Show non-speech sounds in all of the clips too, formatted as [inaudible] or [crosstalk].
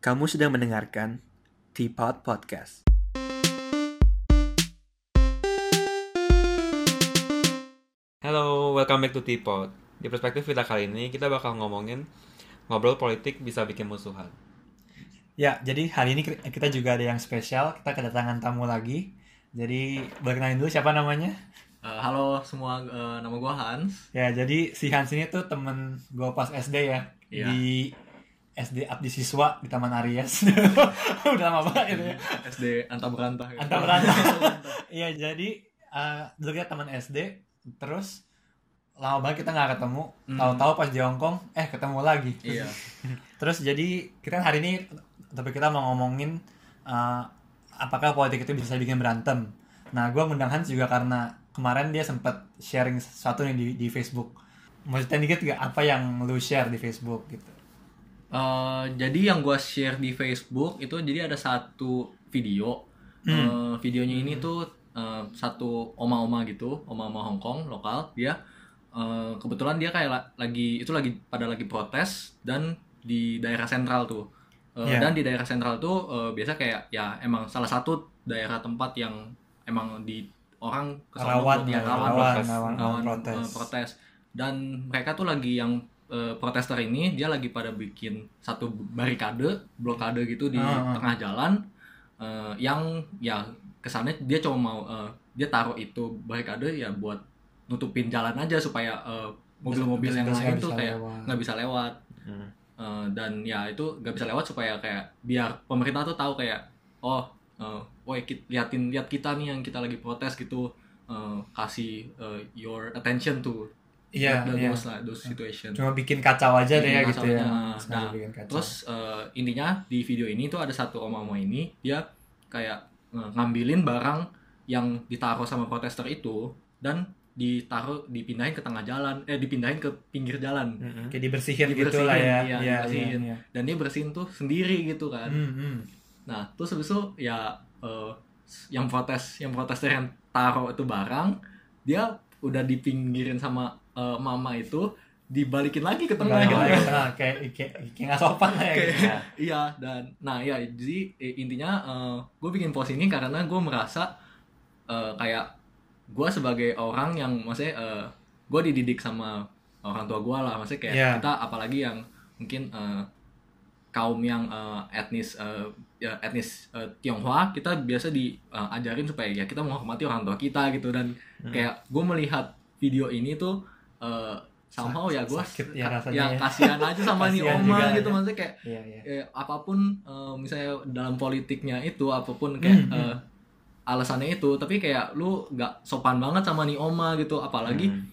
Kamu sedang mendengarkan Teapot Podcast. Halo, welcome back to Teapot. Di perspektif kita kali ini, kita bakal ngomongin ngobrol politik bisa bikin musuhan. Ya, jadi hari ini kita juga ada yang spesial. Kita kedatangan tamu lagi. Jadi, boleh kenalin dulu siapa namanya? Uh, halo semua, uh, nama gue Hans. Ya, jadi si Hans ini tuh temen gue pas SD ya. Iya. Di SD Abdi Siswa di Taman Aries. [laughs] Udah lama banget itu ya. SD Anta Berantah. gitu. Anta Berantah. [laughs] Iya, jadi uh, dulu kita teman SD, terus lama banget kita nggak ketemu. Hmm. Tahu-tahu pas di Hongkong, eh ketemu lagi. Iya. [laughs] Terus jadi kita hari ini tapi kita mau ngomongin uh, apakah politik itu bisa bikin berantem. Nah, gue ngundang Hans juga karena kemarin dia sempat sharing sesuatu nih di, di Facebook. Maksudnya dikit gak apa yang lu share di Facebook gitu? Uh, jadi yang gue share di Facebook itu jadi ada satu video. Uh, videonya ini tuh uh, satu oma-oma gitu, oma-oma Hongkong lokal. Dia uh, kebetulan dia kayak la- lagi itu lagi pada lagi protes dan di daerah sentral tuh. Uh, Iya. Dan di daerah sentral tuh uh, biasa kayak ya emang salah satu daerah tempat yang emang di orang buat- ya, rawan rawan, protes. rawan, protes. protes. Dan mereka tuh lagi yang eh, protester ini dia lagi pada bikin satu barikade, blokade gitu di Ah, ah. tengah jalan eh, yang ya kesannya dia cuma mau eh, dia taruh itu barikade ya buat nutupin jalan aja supaya eh, mobil-mobil yang lain tuh kayak nggak bisa lewat Hmm. Eh, dan ya itu nggak bisa lewat supaya kayak biar pemerintah tuh tahu kayak oh eh, woi liatin lihat kita nih yang kita lagi protes gitu eh, kasih eh, your attention to Iya, the- iya. those lah those situation Cuma bikin kacau aja deh ya Bikin gitu ya. Nah, bikin kacau. terus eh, intinya di video ini tuh ada satu oma-oma ini dia kayak eh, ngambilin barang yang ditaruh sama protester itu dan ditaruh dipindahin ke tengah jalan eh dipindahin ke pinggir jalan Mm-mm. kayak dibersihin, gitu dibersihin, lah ya. iya, Iya, dibersihin. iya. dan dia bersihin tuh sendiri gitu kan Hmm, hmm. Nah, terus habis itu ya eh, yang protes, yang protester yang taruh itu barang, dia udah dipinggirin sama eh, mama itu, dibalikin lagi ke tengah gitu. tengah, kayak kayak kayak sopan lah ya. Kayak- gitu. [laughs] Iya, dan nah ya jadi eh, intinya gue bikin post ini karena gue merasa eh, kayak gue sebagai orang yang maksudnya gue dididik sama orang tua gue lah, maksudnya kayak Iya. kita apalagi yang mungkin eh, kaum yang eh, etnis eh, ya, etnis eh, Tionghoa kita biasa diajarin supaya ya kita menghormati orang tua kita gitu dan Hmm. kayak gue melihat video ini tuh eh, somehow ya gue Sakit ya rasanya ya ya. kasihan aja sama [laughs] nih oma gitu ya. maksudnya kayak Iya, iya. eh, apa pun eh, misalnya dalam politiknya itu apa pun kayak Hmm, eh, alasannya itu tapi kayak lu nggak sopan banget sama nih oma gitu apalagi Hmm.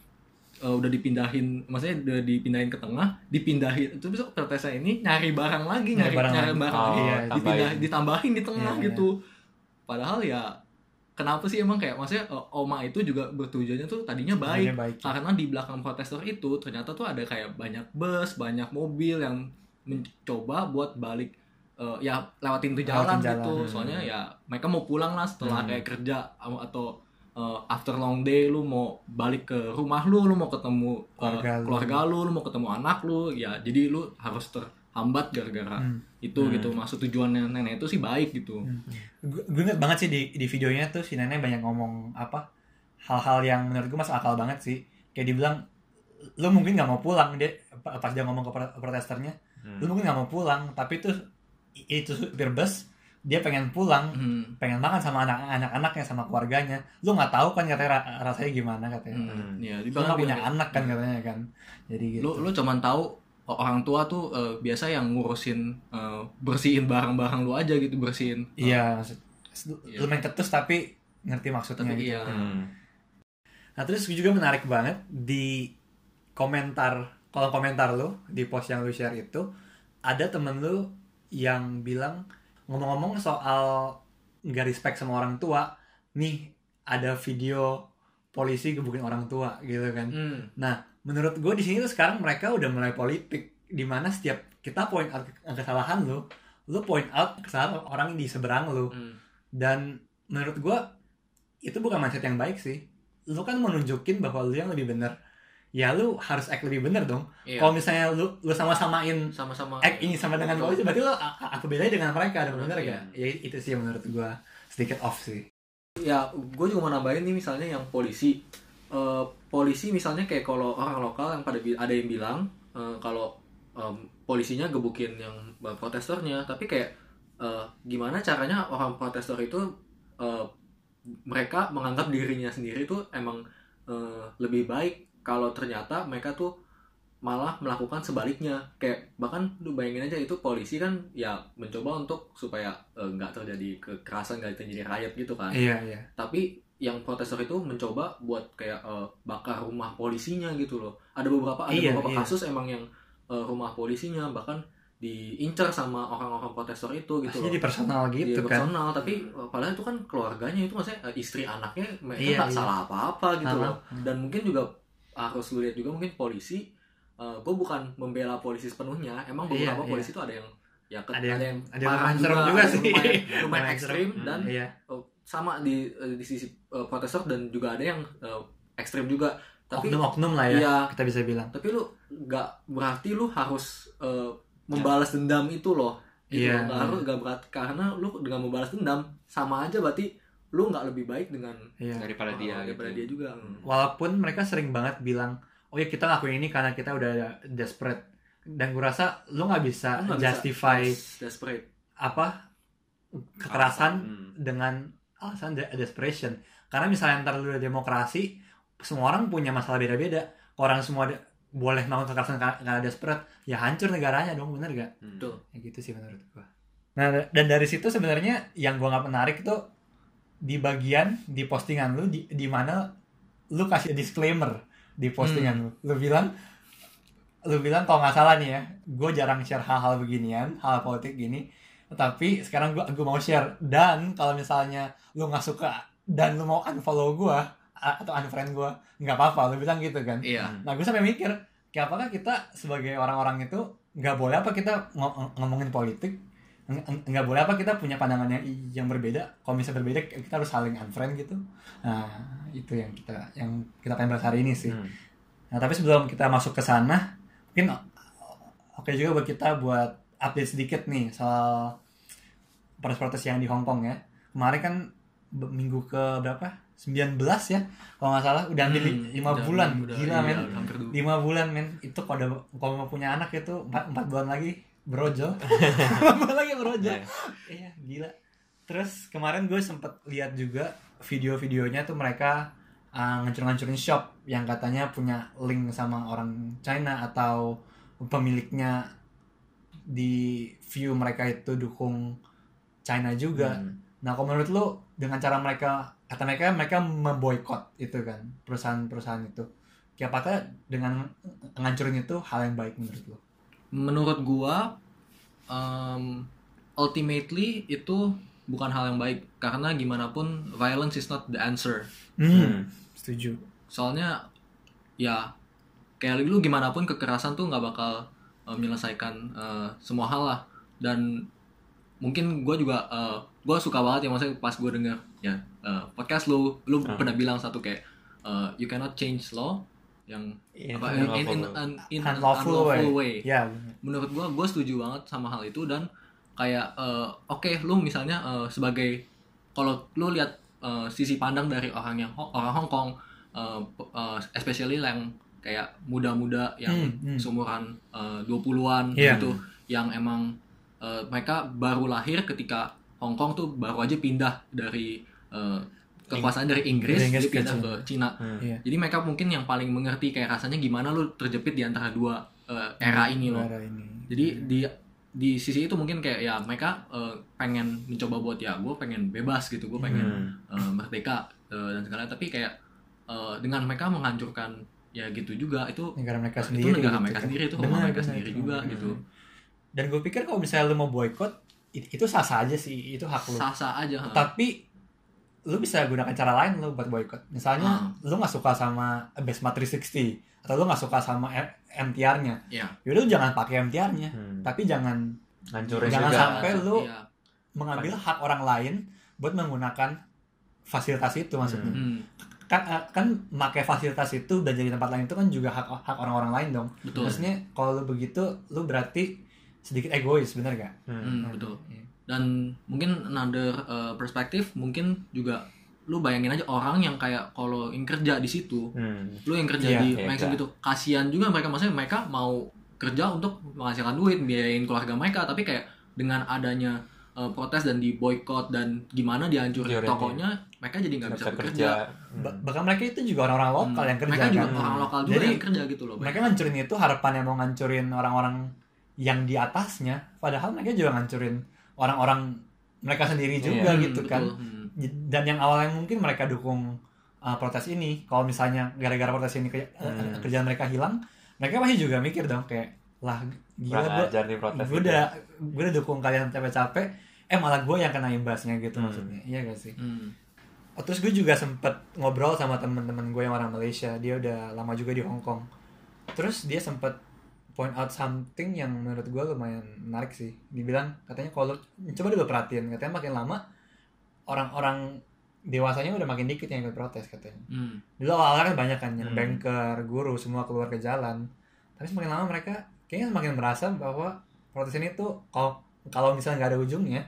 eh, udah dipindahin maksudnya udah dipindahin ke tengah dipindahin itu bisa protesnya ini nyari barang lagi Nyari nyari barang nyari lagi. barang Oh, lagi iya, dipindah tambahin. ditambahin di tengah Iya, gitu padahal ya kenapa sih emang kayak maksudnya eh, oma itu juga bertujuannya tuh tadinya baik baik. karena di belakang protester itu ternyata tuh ada kayak banyak bus, banyak mobil yang mencoba buat balik eh, ya lewatin tuh jalan, Lewatin jalan. gitu. Hmm. Soalnya ya mereka mau pulang lah setelah Hmm. kayak kerja atau- atau eh, after long day lu mau balik ke rumah lu, lu mau ketemu eh, Keluarga lu. keluarga lu, lu mau ketemu anak lu, ya jadi lu harus terhambat gara-gara Hmm. itu Hmm. gitu. Maksud tujuannya nenek itu sih baik gitu. gue gue inget banget sih di di videonya tuh si nenek banyak ngomong apa hal-hal yang menurut gue masuk akal banget sih kayak dibilang lu mungkin nggak mau pulang dia pa- pas dia ngomong ke pro- protesternya Hmm. lu mungkin nggak mau pulang tapi itu itu supir bus dia pengen pulang Hmm. pengen makan sama anak anak-anaknya sama keluarganya lu nggak tahu kan katanya ra- rasanya gimana katanya Hmm. Ya, lu dibilang nggak punya anak kan katanya kan jadi gitu lu lu cuman tahu orang tua tuh eh, biasa yang ngurusin eh, bersihin barang-barang lu aja gitu bersihin Eh, iya maksud lu- Iya. lu main ketus tapi ngerti maksudnya Tapi gitu. iya. Hmm. Nah terus juga menarik banget di komentar kolom komentar lu di post yang lu share itu ada temen lu yang bilang ngomong-ngomong soal nggak respect sama orang tua nih ada video polisi gebukin orang tua gitu kan hmm, nah menurut gue di sini tuh sekarang mereka udah mulai politik di mana setiap kita point out ke- kesalahan lu lu point out kesalahan orang di seberang lu hmm. dan menurut gua itu bukan mindset yang baik sih lu kan mau nunjukin bahwa lu yang lebih benar ya lu harus act lebih bener dong. Iya. Kalau misalnya lu lu sama-samain sama-sama act ini sama dengan Betul. polisi, berarti lu apa bedanya dengan mereka, dong, bener Iya. gak? Ya itu sih yang menurut gua sedikit off sih. ya gue juga mau nambahin nih misalnya yang polisi Eh, polisi misalnya kayak kalau orang lokal yang pada ada yang bilang eh, kalau em, polisinya gebukin yang protesternya. Tapi kayak eh, gimana caranya orang protester itu eh, mereka menganggap dirinya sendiri tuh emang eh, lebih baik kalau ternyata mereka tuh malah melakukan sebaliknya. Kayak bahkan lu bayangin aja itu polisi kan ya mencoba untuk supaya nggak terjadi kekerasan nggak terjadi riot gitu kan. Iya, iya. tapi yang protestor itu mencoba buat kayak eh, bakar rumah polisinya gitu loh ada beberapa ada Iya, beberapa iya. kasus emang yang eh, rumah polisinya bahkan diincar sama orang-orang protestor itu gitu Pastinya loh di personal gitu Iya, kan. personal tapi eh, padahal itu kan keluarganya itu maksudnya istri anaknya mereka Iya, nggak iya. salah apa-apa gitu Sama. loh dan mungkin juga harus lu lihat juga mungkin polisi gue bukan membela polisi sepenuhnya emang Iya, beberapa iya. polisi itu ada yang ya Ada yang- ada yang parah serem juga ada yang sih. lumayan, [laughs] lumayan ekstrim dan Iya. Oh, sama di eh, di sisi eh, protestor dan juga ada yang eh, ekstrim juga tapi Oknum-oknum lah ya, Iya. kita bisa bilang. tapi lu nggak berarti lu harus eh, membalas dendam itu loh gitu Iya, loh. Nggak harus nggak berat karena lu dengan membalas dendam sama aja berarti lu nggak lebih baik dengan Iya. daripada dia daripada gitu. dia juga Hmm. Walaupun mereka sering banget bilang, oh ya kita ngelakuin ini karena kita udah desperate. Dan gue rasa lu nggak bisa Lu bisa justify des- desperate apa kekerasan Hmm. dengan alasan de- desperation. Karena misalnya ntar lu udah demokrasi, semua orang punya masalah beda-beda. Orang semua de- boleh melakukan kekerasan karena desperate, ya hancur negaranya dong, bener gak? Hmm. Ya gitu sih menurut gua. Nah, dan dari situ sebenarnya yang gua nggak menarik itu di bagian di postingan lu di, di mana lu kasih disclaimer di postingan lu. Lu bilang lu bilang kalau nggak salah nih ya, gue jarang share hal-hal beginian, hal politik gini. Tapi sekarang gua gua mau share dan kalau misalnya lu nggak suka dan lu mau unfollow gua a- atau unfriend gua nggak apa-apa, lu bilang gitu kan. iya Nah, gue sampai mikir, kayak apakah kita sebagai orang-orang itu nggak boleh apa kita ngo- ngomongin politik? Ng- ng- Nggak boleh apa kita punya pandangan yang yang berbeda? Kalau misalnya berbeda, kita harus saling unfriend gitu. Nah, itu yang kita yang kita pengen bahas hari ini sih. Hmm. Nah, tapi sebelum kita masuk ke sana, mungkin oke juga buat kita buat update sedikit nih soal protes-protes yang di Hong Kong ya. Kemarin kan minggu ke berapa? 19 ya. Kalau nggak salah udah hampir Hmm, 5 udah- bulan. udah- Gila iya, men. udah hampir dua. 5 bulan men. Itu kalau kalau mau punya anak itu 4, bulan lagi brojol. [laughs] 4 bulan lagi brojol. Iya. Iya, gila. Terus kemarin gue sempet lihat juga video-videonya tuh mereka uh, ngancur-ngancurin shop yang katanya punya link sama orang China atau pemiliknya di view mereka itu dukung China juga. Hmm. Nah, kalau menurut lu dengan cara mereka kata mereka mereka memboikot itu kan perusahaan-perusahaan itu. Kayak apakah dengan ngancurin itu hal yang baik menurut lu? menurut gua um, ultimately itu bukan hal yang baik karena gimana pun violence is not the answer Hmm. Setuju. soalnya ya kayak lu gimana pun kekerasan tuh nggak bakal uh, menyelesaikan uh, semua hal lah dan mungkin gue juga gue suka banget ya maksudnya pas gue denger ya uh, podcast lu lu Ah. pernah bilang satu kayak uh, you cannot change law yang Iya, apa in, in, in, unlawful. in, in an Unlawful way. way Ya, menurut gua gue setuju banget sama hal itu dan kayak eh, oke lu misalnya eh, sebagai kalau lu lihat eh, sisi pandang dari orang yang orang Hong Kong eh, p- eh, especially yang kayak muda-muda yang Hmm, hmm. seumuran eh, 20-an Iya. gitu yang emang eh, mereka baru lahir ketika Hong Kong tuh baru aja pindah dari eh, kekuasaan dari Inggris, Inggris ke pindah Cina. ke Cina Hmm. Iya. jadi mereka mungkin yang paling mengerti kayak rasanya gimana lu terjepit di antara dua eh, era ini loh. Era ini. Jadi di di sisi itu mungkin kayak ya mereka eh, pengen mencoba buat ya gue pengen bebas gitu, gue pengen Hmm. eh, merdeka eh, dan segala. Tapi kayak eh, dengan mereka menghancurkan ya gitu juga itu negara mereka itu sendiri negara gitu mereka kan. sendiri itu rumah mereka sendiri itu. juga Hmm. gitu. dan gue pikir kalau misalnya lu mau boykot it- itu sah sah aja sih itu hak lu Sah sah aja. ha. tapi lu bisa gunakan cara lain lu buat boykot misalnya Ah. lu nggak suka sama Besma 360 atau lu nggak suka sama MTR-nya Iya. yaudah lu jangan pakai MTR-nya Hmm. tapi jangan Hancurin Jangan juga. sampai lu Iya. mengambil hak orang lain buat menggunakan fasilitas itu maksudnya Hmm. Kan eh, kan pakai fasilitas itu dan jadi tempat lain itu kan juga hak hak orang-orang lain dong Betul. maksudnya kalau lu begitu lu berarti sedikit egois bener gak Hmm, betul. Iya. Dan mungkin another uh, perspektif mungkin juga lu bayangin aja orang yang kayak kalau yang kerja di situ, Hmm. lu yang kerja Iya, di Maxim iya. gitu, kasihan juga mereka maksudnya mereka mau kerja untuk menghasilkan duit, biayain keluarga mereka, tapi kayak dengan adanya uh, protes dan di boykot dan gimana dihancurin Diorangin. tokonya, mereka jadi nggak bisa bisa bekerja. kerja. Ba- bahkan mereka itu juga orang-orang lokal Hmm. yang kerja mereka juga kan orang lokal juga Jadi, yang kerja gitu loh. mereka ngancurin itu harapannya mau ngancurin orang-orang yang di atasnya padahal mereka juga ngancurin orang-orang mereka sendiri juga Hmm, gitu betul. kan Hmm. dan yang awalnya mungkin mereka dukung uh, protes ini kalau misalnya gara-gara protes ini ke- uh, Hmm. kerjaan mereka hilang mereka pasti juga mikir dong kayak lah gila gue gue udah gue udah dukung kalian capek-capek eh malah gue yang kena imbasnya gitu Hmm. maksudnya iya gak sih Hmm. Oh, terus gue juga sempet ngobrol sama temen-temen gue yang orang Malaysia dia udah lama juga di Hong Kong terus dia sempet point out something yang menurut gue lumayan menarik sih dibilang katanya kalau coba dulu perhatiin katanya makin lama orang-orang dewasanya udah makin dikit yang ikut protes katanya Hmm. dulu awalnya kan banyak kan yang Hmm. banker guru semua keluar ke jalan tapi semakin lama mereka kayaknya semakin merasa bahwa protes ini tuh kalau kalau misalnya nggak ada ujungnya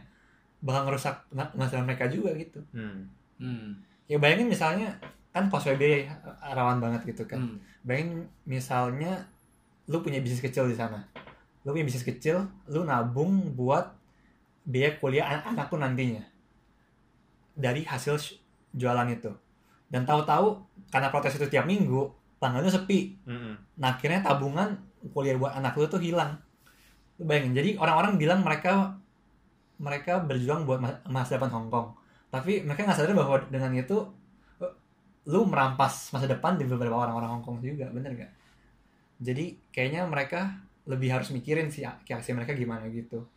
bakal ngerusak masa mereka juga gitu Hmm. Hmm. ya bayangin misalnya kan POSBB rawan banget gitu kan Hmm. bayangin misalnya lu punya bisnis kecil di sana lu punya bisnis kecil lu nabung buat biaya kuliah an- anak lu nantinya dari hasil jualan itu dan tahu-tahu karena protes itu tiap minggu tanggalnya sepi Hmm. nah akhirnya tabungan kuliah buat anak lu tuh hilang lu bayangin jadi orang-orang bilang mereka mereka berjuang buat ma- masa depan Hong Kong. Tapi mereka nggak sadar bahwa dengan itu eh, lu merampas masa depan di beberapa orang-orang Hong Kong juga bener gak jadi kayaknya mereka lebih harus mikirin sih aksi mereka gimana gitu.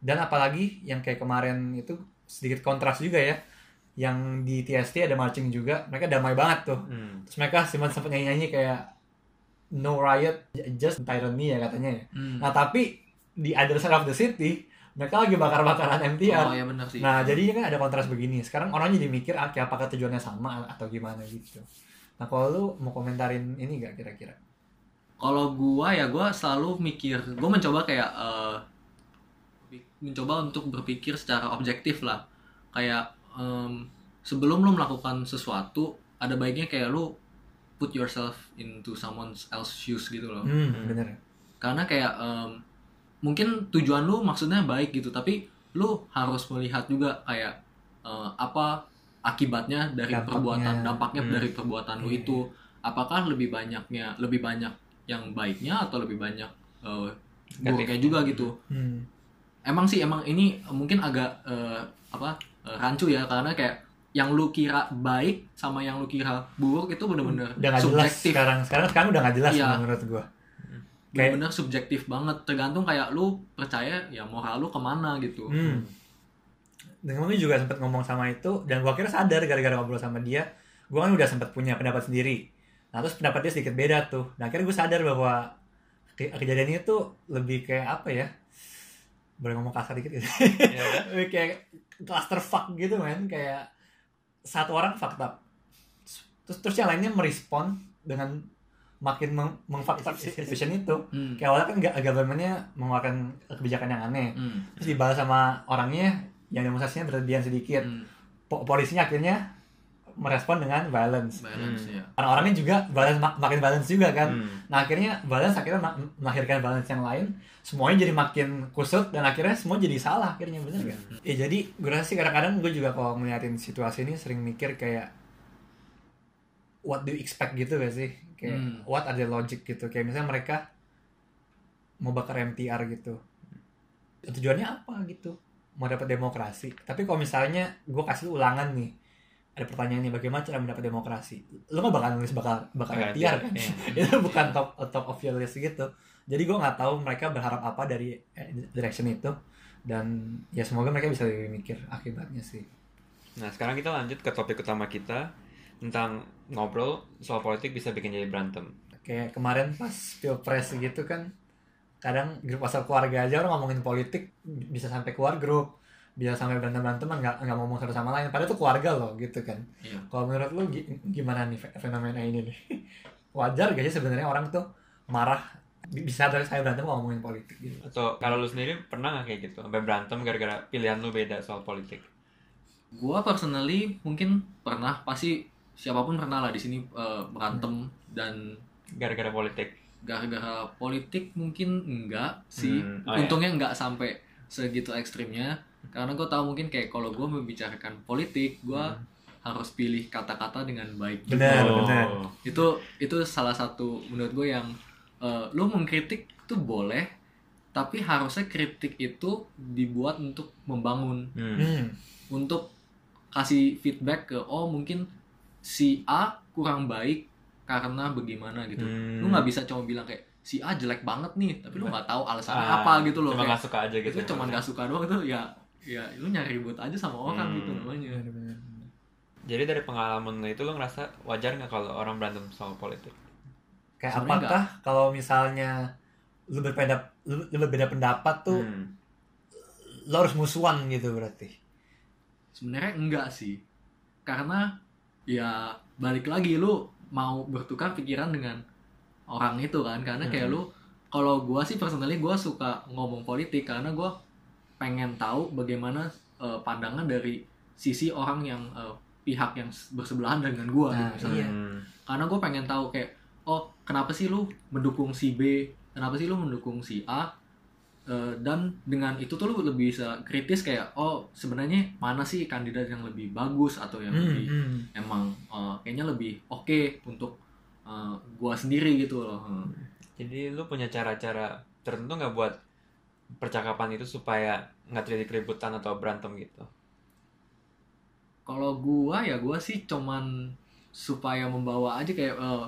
Dan apalagi yang kayak kemarin itu sedikit kontras juga ya. Yang di TST ada marching juga mereka damai banget tuh. Hmm. terus mereka sempat sempat nyanyi nyanyi kayak no riot just tyranny ya katanya ya. Hmm. nah tapi di other side of the city mereka lagi bakar bakaran MTR Oh ya benar sih. nah jadi kan ada kontras begini. Sekarang orang jadi mikir ah, apakah tujuannya sama atau gimana gitu. Nah kalau lu mau komentarin ini gak kira-kira? Kalau gua ya gua selalu mikir gua mencoba kayak eh, mencoba untuk berpikir secara objektif lah. Kayak em, sebelum lu melakukan sesuatu ada baiknya kayak lu put yourself into someone else shoes gitu loh. Hmm, bener. Karena kayak em, mungkin tujuan lu maksudnya baik gitu tapi lu harus melihat juga kayak eh, apa akibatnya dari Dampaknya. perbuatan dampaknya Hmm. dari perbuatan lu Iya. itu apakah lebih banyaknya lebih banyak yang baiknya atau lebih banyak eh, buruknya juga gitu hmm. emang sih emang ini mungkin agak eh, apa eh, rancu ya karena kayak yang lu kira baik sama yang lu kira buruk itu bener-bener udah gak jelas subjektif sekarang sekarang sekarang udah gak jelas Iya. menurut gua kayak bener-bener subjektif banget. Tergantung kayak lu percaya ya moral lu ke mana gitu. Hmm. dan kemarin juga sempat ngomong sama itu dan gua kira sadar gara-gara ngobrol sama dia gua kan udah sempat punya pendapat sendiri. Nah terus pendapat dia sedikit beda tuh. Nah akhirnya gue sadar bahwa ke- kejadian ini tuh lebih kayak apa ya? Boleh ngomong kasar dikit gitu Ya. [laughs] Lebih kayak cluster fuck gitu men. Kayak satu orang fucked up. Terus terus yang lainnya merespon dengan makin meng mengfuck up situation itu Hmm. kayak awalnya kan ga- governmentnya mengeluarkan kebijakan yang aneh Hmm. terus dibalas sama orangnya yang demonstrasinya berlebihan sedikit Hmm. Po- polisinya akhirnya merespon dengan violence Balance ya. orang-orangnya juga balance mak- makin balance juga kan Hmm. nah akhirnya balance akhirnya ma- melahirkan balance yang lain semuanya jadi makin kusut dan akhirnya semua jadi salah akhirnya bener kan ya jadi gue rasa sih kadang-kadang gue juga kalau ngeliatin situasi ini sering mikir kayak what do you expect gitu gak sih? Kayak Hmm. what are the logic gitu? Kayak misalnya mereka mau bakar MTR gitu. Tujuannya apa gitu? Mau dapat demokrasi. Tapi kalau misalnya gue kasih ulangan nih ada pertanyaan nih bagaimana cara mendapat demokrasi? Lu nggak bakal nulis bakal bakal MTR kan? Iya. [laughs] itu bukan top top of your list gitu. Jadi gue nggak tahu mereka berharap apa dari eh, direction itu. Dan ya semoga mereka bisa lebih mikir akibatnya sih. Nah, sekarang kita lanjut ke topik utama kita tentang ngobrol soal politik bisa bikin jadi berantem. kayak kemarin pas pilpres gitu kan kadang grup WhatsApp keluarga aja orang ngomongin politik bisa sampai keluar grup bisa sampai berantem berantem nggak nggak ngomong satu sama lain padahal itu keluarga loh gitu kan Iya. kalau menurut lu gi- gimana nih fe- fenomena ini nih [laughs] wajar gak sih sebenarnya orang tuh marah bi- bisa dari saya berantem kalau ngomongin politik gitu Atau kalau lu sendiri pernah nggak kayak gitu? Sampai berantem gara-gara pilihan lu beda soal politik? Gua personally mungkin pernah pasti siapa pun pernah lah di sini eh, berantem dan Gara-gara politik. gara-gara politik mungkin enggak sih. Hmm, oh ya. Untungnya enggak sampai segitu ekstrimnya karena gue tahu mungkin kayak kalau gue membicarakan politik gue Hmm. harus pilih kata-kata dengan baik Benar, Oh. benar. itu itu salah satu menurut gue yang eh, lu mengkritik tuh boleh tapi harusnya kritik itu dibuat untuk membangun Hmm. hmm. untuk kasih feedback ke oh mungkin si A kurang baik karena bagaimana gitu Hmm. lu nggak bisa cuma bilang kayak si A jelek banget nih tapi lu nggak tahu alasannya Ah, apa gitu loh Cuma nggak suka aja gitu. itu cuma nggak suka doang itu ya ya lu nyari ribut aja sama orang Hmm. gitu namanya. Jadi dari pengalaman lu itu lu ngerasa wajar nggak kalau orang berantem soal politik? kayak Sebenarnya apakah kalau misalnya lu berbeda lu, lu berbeda pendapat tuh Hmm. lu harus musuhan gitu berarti sebenarnya enggak sih karena ya balik lagi lu mau bertukar pikiran dengan orang itu kan karena kayak Hmm. lu kalau gua sih personally gua suka ngomong politik karena gua pengen tahu bagaimana eh, pandangan dari sisi orang yang eh, pihak yang bersebelahan dengan gua Nah, gitu misalnya Iya. Karena gue pengen tahu kayak oh kenapa sih lu mendukung si B kenapa sih lu mendukung si A Eh, dan dengan itu tuh lu lebih bisa kritis kayak oh sebenarnya mana sih kandidat yang lebih bagus atau yang Hmm, lebih hmm. emang eh, kayaknya lebih oke untuk eh, gua sendiri gitu loh Hmm. Jadi lu punya cara-cara tertentu nggak buat percakapan itu supaya nggak terjadi keributan atau berantem gitu? kalau gua ya gua sih cuman supaya membawa aja kayak eh,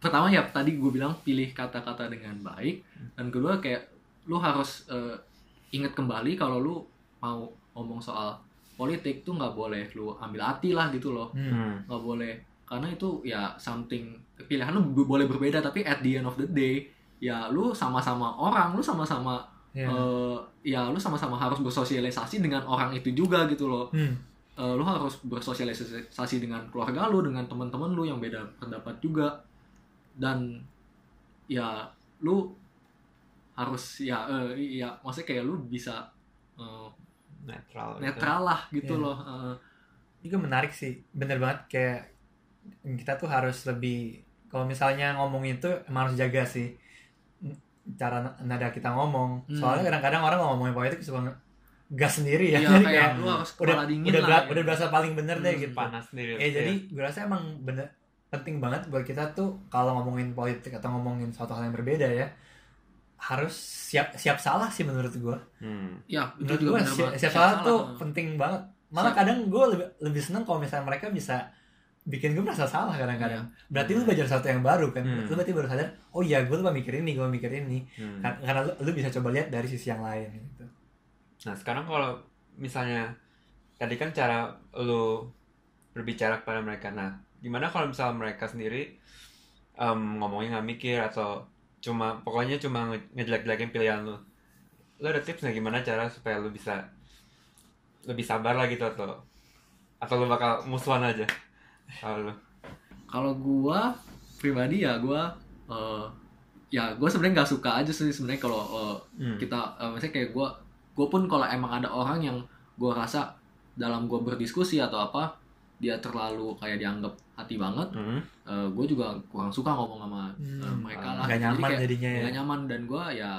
pertama ya tadi gue bilang pilih kata-kata dengan baik dan kedua kayak lu harus eh, ingat kembali kalau lu mau ngomong soal politik tuh nggak boleh lu ambil hati lah gitu loh Hmm. Hmm. nggak boleh karena itu ya something pilihan lu boleh berbeda tapi at the end of the day ya lu sama-sama orang lu sama-sama Iya. eh, ya lu sama-sama harus bersosialisasi dengan orang itu juga gitu loh Hmm. Eh, lu harus bersosialisasi dengan keluarga lu dengan teman-teman lu yang beda pendapat juga dan ya lu harus ya eh, ya maksudnya kayak lu bisa eh, Netral. gitu. netral lah gitu Iya. loh Eh, Ini juga menarik sih, bener banget kayak kita tuh harus lebih kalau misalnya ngomong itu emang harus jaga sih cara nada kita ngomong. Hmm. Soalnya kadang-kadang orang kalau ngomongin politik suka gas sendiri ya. ya Jadi [laughs] kayak kayak lu harus udah dingin udah, lah gitu. udah berasa paling bener deh Hmm, gitu. Panas sendiri. Eh jadi gue rasa emang bener penting banget buat kita tuh kalau ngomongin politik atau ngomongin suatu hal yang berbeda ya harus siap siap salah sih menurut gue. Hmm. ya itu Menurut gue benar siap, siap Siap salah tuh eh. penting banget. Malah Siap. kadang gue lebih, lebih seneng kalau misalnya mereka bisa bikin gue merasa salah kadang-kadang. Berarti lu belajar sesuatu yang baru kan. Hmm. Lu berarti baru sadar, oh iya gue lupa mikir ini, gue mikir ini. Hmm. Kar- Karena lu, lu bisa coba lihat dari sisi yang lain gitu. Nah sekarang kalau misalnya tadi kan cara lu berbicara kepada mereka, nah gimana kalau misalnya mereka sendiri em, ngomongnya nggak mikir atau cuma pokoknya cuma nge- ngejelek-jelekin pilihan lu, lu ada tips nggak gimana cara supaya lu bisa lebih sabar lah gitu atau atau lu bakal musuhan aja? Kalau lu? Kalau gua pribadi ya gua eh, ya gua sebenarnya nggak suka aja sih sebenarnya kalau eh, Hmm. kita eh, maksudnya kayak gua gua pun kalau emang ada orang yang gua rasa dalam gua berdiskusi atau apa dia terlalu kayak dianggap hati banget Hmm. eh, gua juga kurang suka ngomong sama eh, Hmm, mereka ah, lah Gak Jadi nyaman kayak jadinya ya. nggak nyaman dan gua ya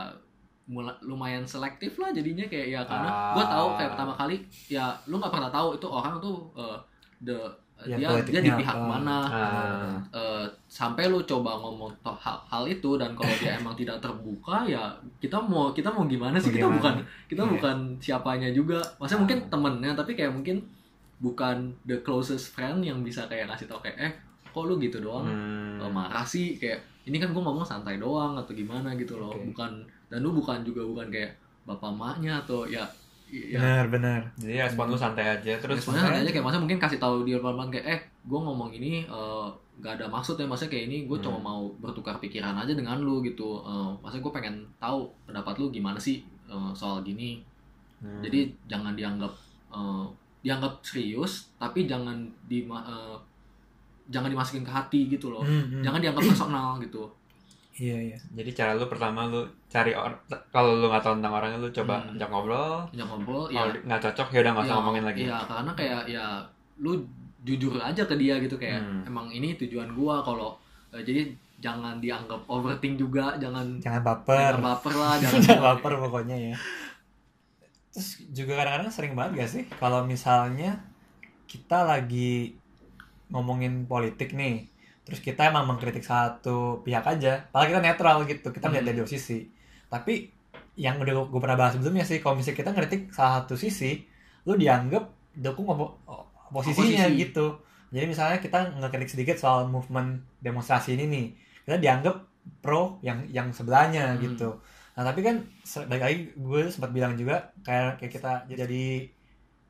mula- lumayan selektif lah jadinya kayak ya karena Ah. gua tahu kayak pertama kali ya lu nggak pernah tahu itu orang tuh eh, the Ya, dia dia di pihak apa. mana Ah. eh, sampai lu coba ngomong hal, hal itu dan kalau dia [laughs] emang tidak terbuka ya kita mau kita mau gimana sih Mau kita gimana? bukan kita Iya. bukan siapanya juga maksudnya mungkin temennya tapi kayak mungkin bukan the closest friend yang bisa kayak ngasih tau kayak eh kok lu gitu doang Hmm. Eh, marah sih kayak ini kan gue ngomong santai doang atau gimana gitu loh Oke. bukan dan lu bukan juga bukan kayak bapak maknya atau ya ya Benar, benar. Jadi respon lu santai aja terus responnya santai aja kayak maksudnya mungkin kasih tahu dia pelan-pelan kayak eh gue ngomong ini eh, nggak ada maksud ya maksudnya kayak ini gue cuma Hmm. mau bertukar pikiran aja dengan lu gitu Eh, maksudnya gue pengen tahu pendapat lu gimana sih eh, soal gini Hmm. jadi jangan dianggap eh, dianggap serius tapi jangan di eh, jangan dimasukin ke hati gitu loh Hmm, hmm. jangan dianggap personal [coughs] gitu Iya iya. Jadi cara lu pertama lu cari orang kalau lu nggak tahu tentang orangnya lu coba Hmm. ajak ngobrol. jangan ngobrol Kalau ya nggak cocok ya udah nggak usah ya, ngomongin lagi. Iya, karena kayak ya lu jujur aja ke dia gitu kayak Hmm. emang ini tujuan gua kalau eh, jadi jangan dianggap overthink juga, jangan Jangan baper. jangan baper lah, [laughs] jangan Jangan [laughs] baper pokoknya ya. Terus juga kadang-kadang sering banget gak sih kalau misalnya kita lagi ngomongin politik nih, terus kita emang mengkritik satu pihak aja, padahal kita netral gitu, kita melihat Hmm. dari dua sisi. Tapi yang udah gue pernah bahas sebelumnya sih, kalau misalnya kita ngeritik salah satu sisi, lu dianggap dukung opo- posisinya Oposisi. gitu. Jadi misalnya kita ngekritik sedikit soal movement demonstrasi ini nih, kita dianggap pro yang yang sebelahnya Hmm. gitu. Nah tapi kan balik lagi gue sempat bilang juga kayak kayak kita jadi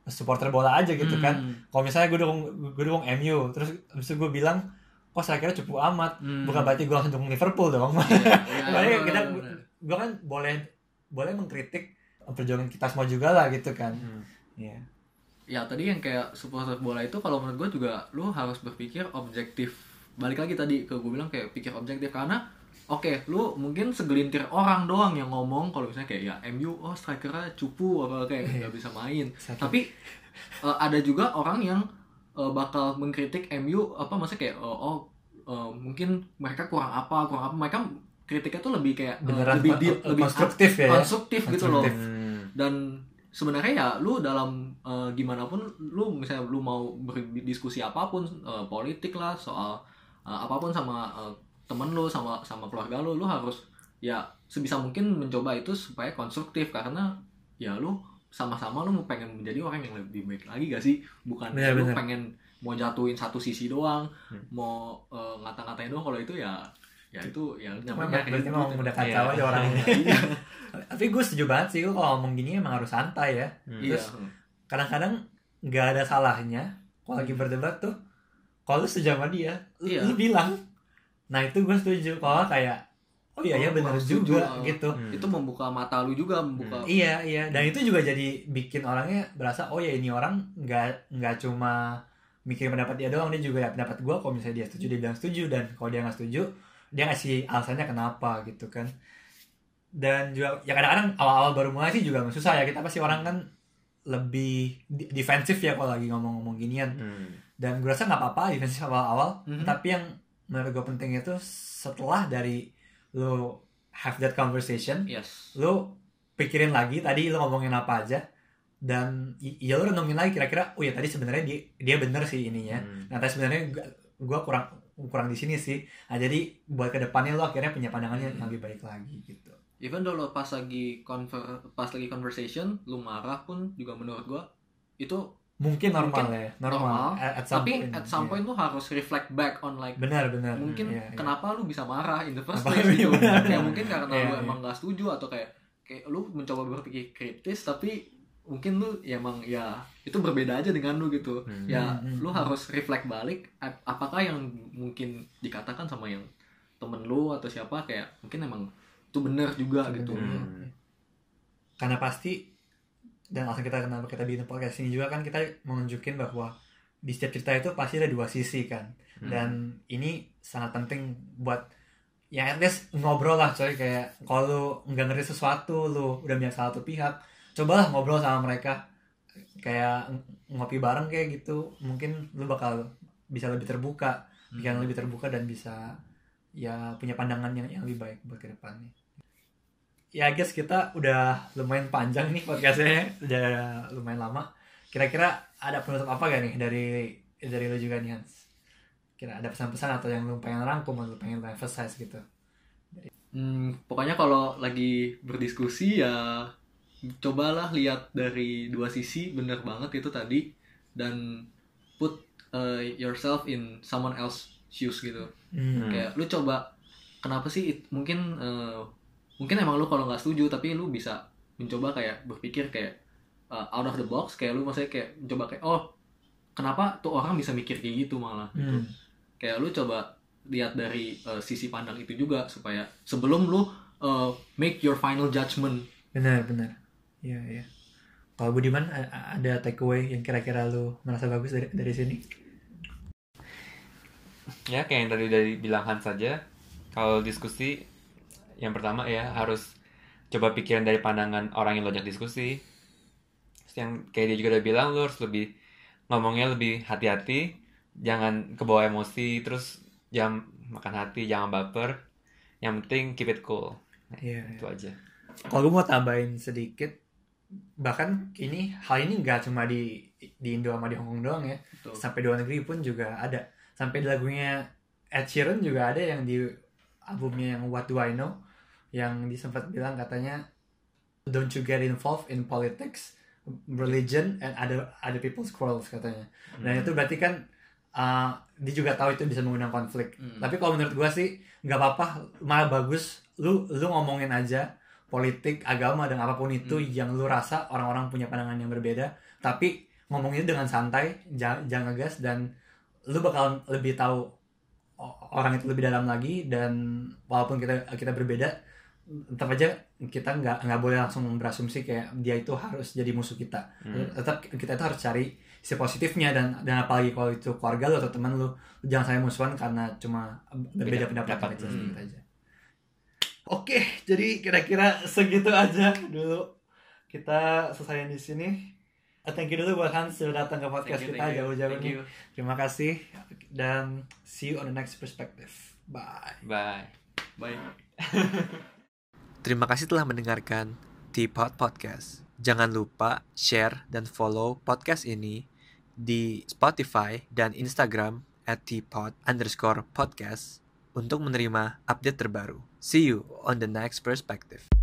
supporter bola aja gitu kan. Hmm, Kalau misalnya gue dukung gue dukung MU, terus habis itu gue bilang kok saya kira cukup amat, hmm. bukan berarti gue langsung dukung Liverpool dong. Iya, iya, [laughs] Makanya kita gue kan boleh boleh mengkritik perjuangan kita semua juga lah gitu kan. Hmm. Iya. ya tadi yang kayak supporter bola itu kalau menurut gue juga lu harus berpikir objektif balik lagi tadi ke gue bilang kayak pikir objektif karena oke lu mungkin segelintir orang doang yang ngomong kalau misalnya kayak ya MU oh strikernya cupu apa kayak nggak bisa main [laughs] Satu. tapi eh, ada juga orang yang eh, bakal mengkritik MU apa maksudnya kayak eh, oh eh, mungkin mereka kurang apa kurang apa mereka kritiknya tuh lebih kayak Beneran lebih kon- deep, kon- lebih konstruktif ya. ya? konstruktif gitu loh. Hmm. dan sebenarnya ya lu dalam eh, gimana pun lu misalnya lu mau berdiskusi apa pun eh, politik lah soal eh, apa pun sama eh, temen lu sama sama keluarga lu lu harus ya sebisa mungkin mencoba itu supaya konstruktif karena ya lu sama-sama lu mau pengen menjadi orang yang lebih baik lagi gak sih bukan Bener, lu bener. pengen mau jatuhin satu sisi doang Hmm. mau eh, ngata-ngatain doang kalau itu ya ya itu ya namanya berarti kayak memang gitu. udah kacau Iya. aja orangnya. [laughs] Iya. Tapi gue setuju banget sih, kalau ngomong gini emang harus santai ya. Hmm. iya Kadang-kadang nggak ada salahnya kalau lagi berdebat tuh, kalau lu sama dia, lu, Iya. lu bilang. Nah itu gue setuju. Kalau kayak, oh iya ya Oh, benar gua setuju, juga uh, gitu. Hmm. itu membuka mata lu juga membuka Iya iya. Dan itu juga jadi bikin orangnya berasa, oh ya ini orang nggak nggak cuma mikir pendapat dia doang, dia juga ya pendapat gue. Kalau misalnya dia setuju dia bilang setuju dan kalau dia nggak setuju dia ngasih alasannya kenapa gitu kan. Dan juga ya kadang-kadang awal-awal baru mulai sih juga susah ya kita pasti orang kan lebih di- defensif ya kalau lagi ngomong-ngomong ginian Hmm. dan gue rasa nggak apa-apa defensif awal-awal Mhm. tapi yang menurut gue penting itu setelah dari lo have that conversation yes lo pikirin lagi tadi lo ngomongin apa aja dan ya lo renungin lagi kira-kira oh ya tadi sebenarnya dia dia bener sih ininya Hmm. nah tapi sebenarnya gua- gua kurang kurang di sini sih nah jadi buat ke depannya lo akhirnya punya pandangan yang Hmm. lebih baik lagi gitu even though lo pas lagi conver pas lagi conversation lu marah pun juga menurut gua itu mungkin normal Mungkin ya normal, normal, At, at some tapi point, at some iya. point lu harus reflect back on like benar benar mungkin Iya, iya. kenapa lu bisa marah in the first place gitu kayak mungkin karena Iya, lu iya. emang gak setuju atau kayak kayak lu mencoba berpikir kritis tapi mungkin lu ya emang ya itu berbeda aja dengan lu gitu Hmm. ya Hmm, hmm, lu hmm. harus reflect balik ap- apakah yang mungkin dikatakan sama yang temen lu atau siapa kayak mungkin emang itu benar juga Itu gitu. Hmm. karena pasti dan alasan kita kenapa kita bikin podcast ini juga kan kita menunjukin bahwa di setiap cerita itu pasti ada dua sisi kan. Hmm. dan ini sangat penting buat ya at least ngobrol lah coy kayak kalau lu nggak ngerti sesuatu lu udah punya salah satu pihak cobalah ngobrol sama mereka. Kayak ng- ngopi bareng kayak gitu mungkin lu bakal bisa lebih terbuka pikiran lebih terbuka dan bisa ya punya pandangan yang, yang lebih baik buat ke depannya ya guys kita udah lumayan panjang nih podcastnya udah lumayan lama. Kira-kira ada penutup apa gak nih dari dari lu juga nih Hans? Kira ada pesan-pesan atau yang lu pengen rangkum atau lu pengen emphasize gitu? Hmm, pokoknya kalau lagi berdiskusi ya cobalah lihat dari dua sisi bener banget itu tadi dan put uh, yourself in someone else shoes gitu. Hmm. kayak lu coba kenapa sih it- mungkin uh, mungkin emang lu kalau nggak setuju tapi lu bisa mencoba kayak berpikir kayak uh, out of the box kayak lu maksudnya kayak mencoba kayak oh kenapa tuh orang bisa mikir kayak gitu malah gitu Hmm. kayak lu coba lihat dari uh, sisi pandang itu juga supaya sebelum lu uh, make your final judgment benar benar iya iya Kalau Budiman ada takeaway yang kira-kira lu merasa bagus dari dari sini? ya kayak yang tadi dari bilang Hans saja kalau diskusi yang pertama ya harus coba pikiran dari pandangan orang yang lo ajak diskusi. Terus yang kayak dia juga udah bilang lo harus lebih ngomongnya lebih hati-hati. Jangan kebawa emosi terus jangan makan hati jangan baper. Yang penting keep it cool. Iya. itu aja. Kalau gue mau tambahin sedikit, bahkan ini hal ini nggak cuma di di Indo sama di Hong Kong doang ya, Betul. sampai di luar negeri pun juga ada. Sampai di lagunya Ed Sheeran juga ada yang di albumnya yang What Do I Know, yang dia sempat bilang katanya Don't you get involved in politics, religion, and other other people's quarrels katanya. Dan itu berarti kan uh, dia juga tahu itu bisa mengundang konflik. Hmm. Tapi kalau menurut gua sih nggak apa-apa, malah bagus lu lu ngomongin aja politik, agama dan apa pun itu Hmm. yang lu rasa orang-orang punya pandangan yang berbeda, tapi ngomongin dengan santai, jangan jangan ngegas dan lu bakal lebih tahu orang itu lebih dalam lagi dan walaupun kita kita berbeda tetap aja kita nggak nggak boleh langsung berasumsi kayak dia itu harus jadi musuh kita Hmm. tetap kita itu harus cari sisi positifnya dan dan apalagi kalau itu keluarga lu atau teman lu lu jangan sampai musuhan karena cuma berbeda Beda pendapat pendapat. aja Hmm. sedikit aja oke jadi kira-kira segitu aja dulu kita selesai di sini Eh, thank you dulu buat Hans sudah datang ke podcast Thank you, kita jauh-jauh nih you. terima kasih dan see you on the next perspective bye bye Bye. [laughs] Terima kasih telah mendengarkan Teapot Podcast. Jangan lupa share dan follow podcast ini di Spotify dan Instagram at teapot underscore podcast untuk menerima update terbaru. See you on the next perspective.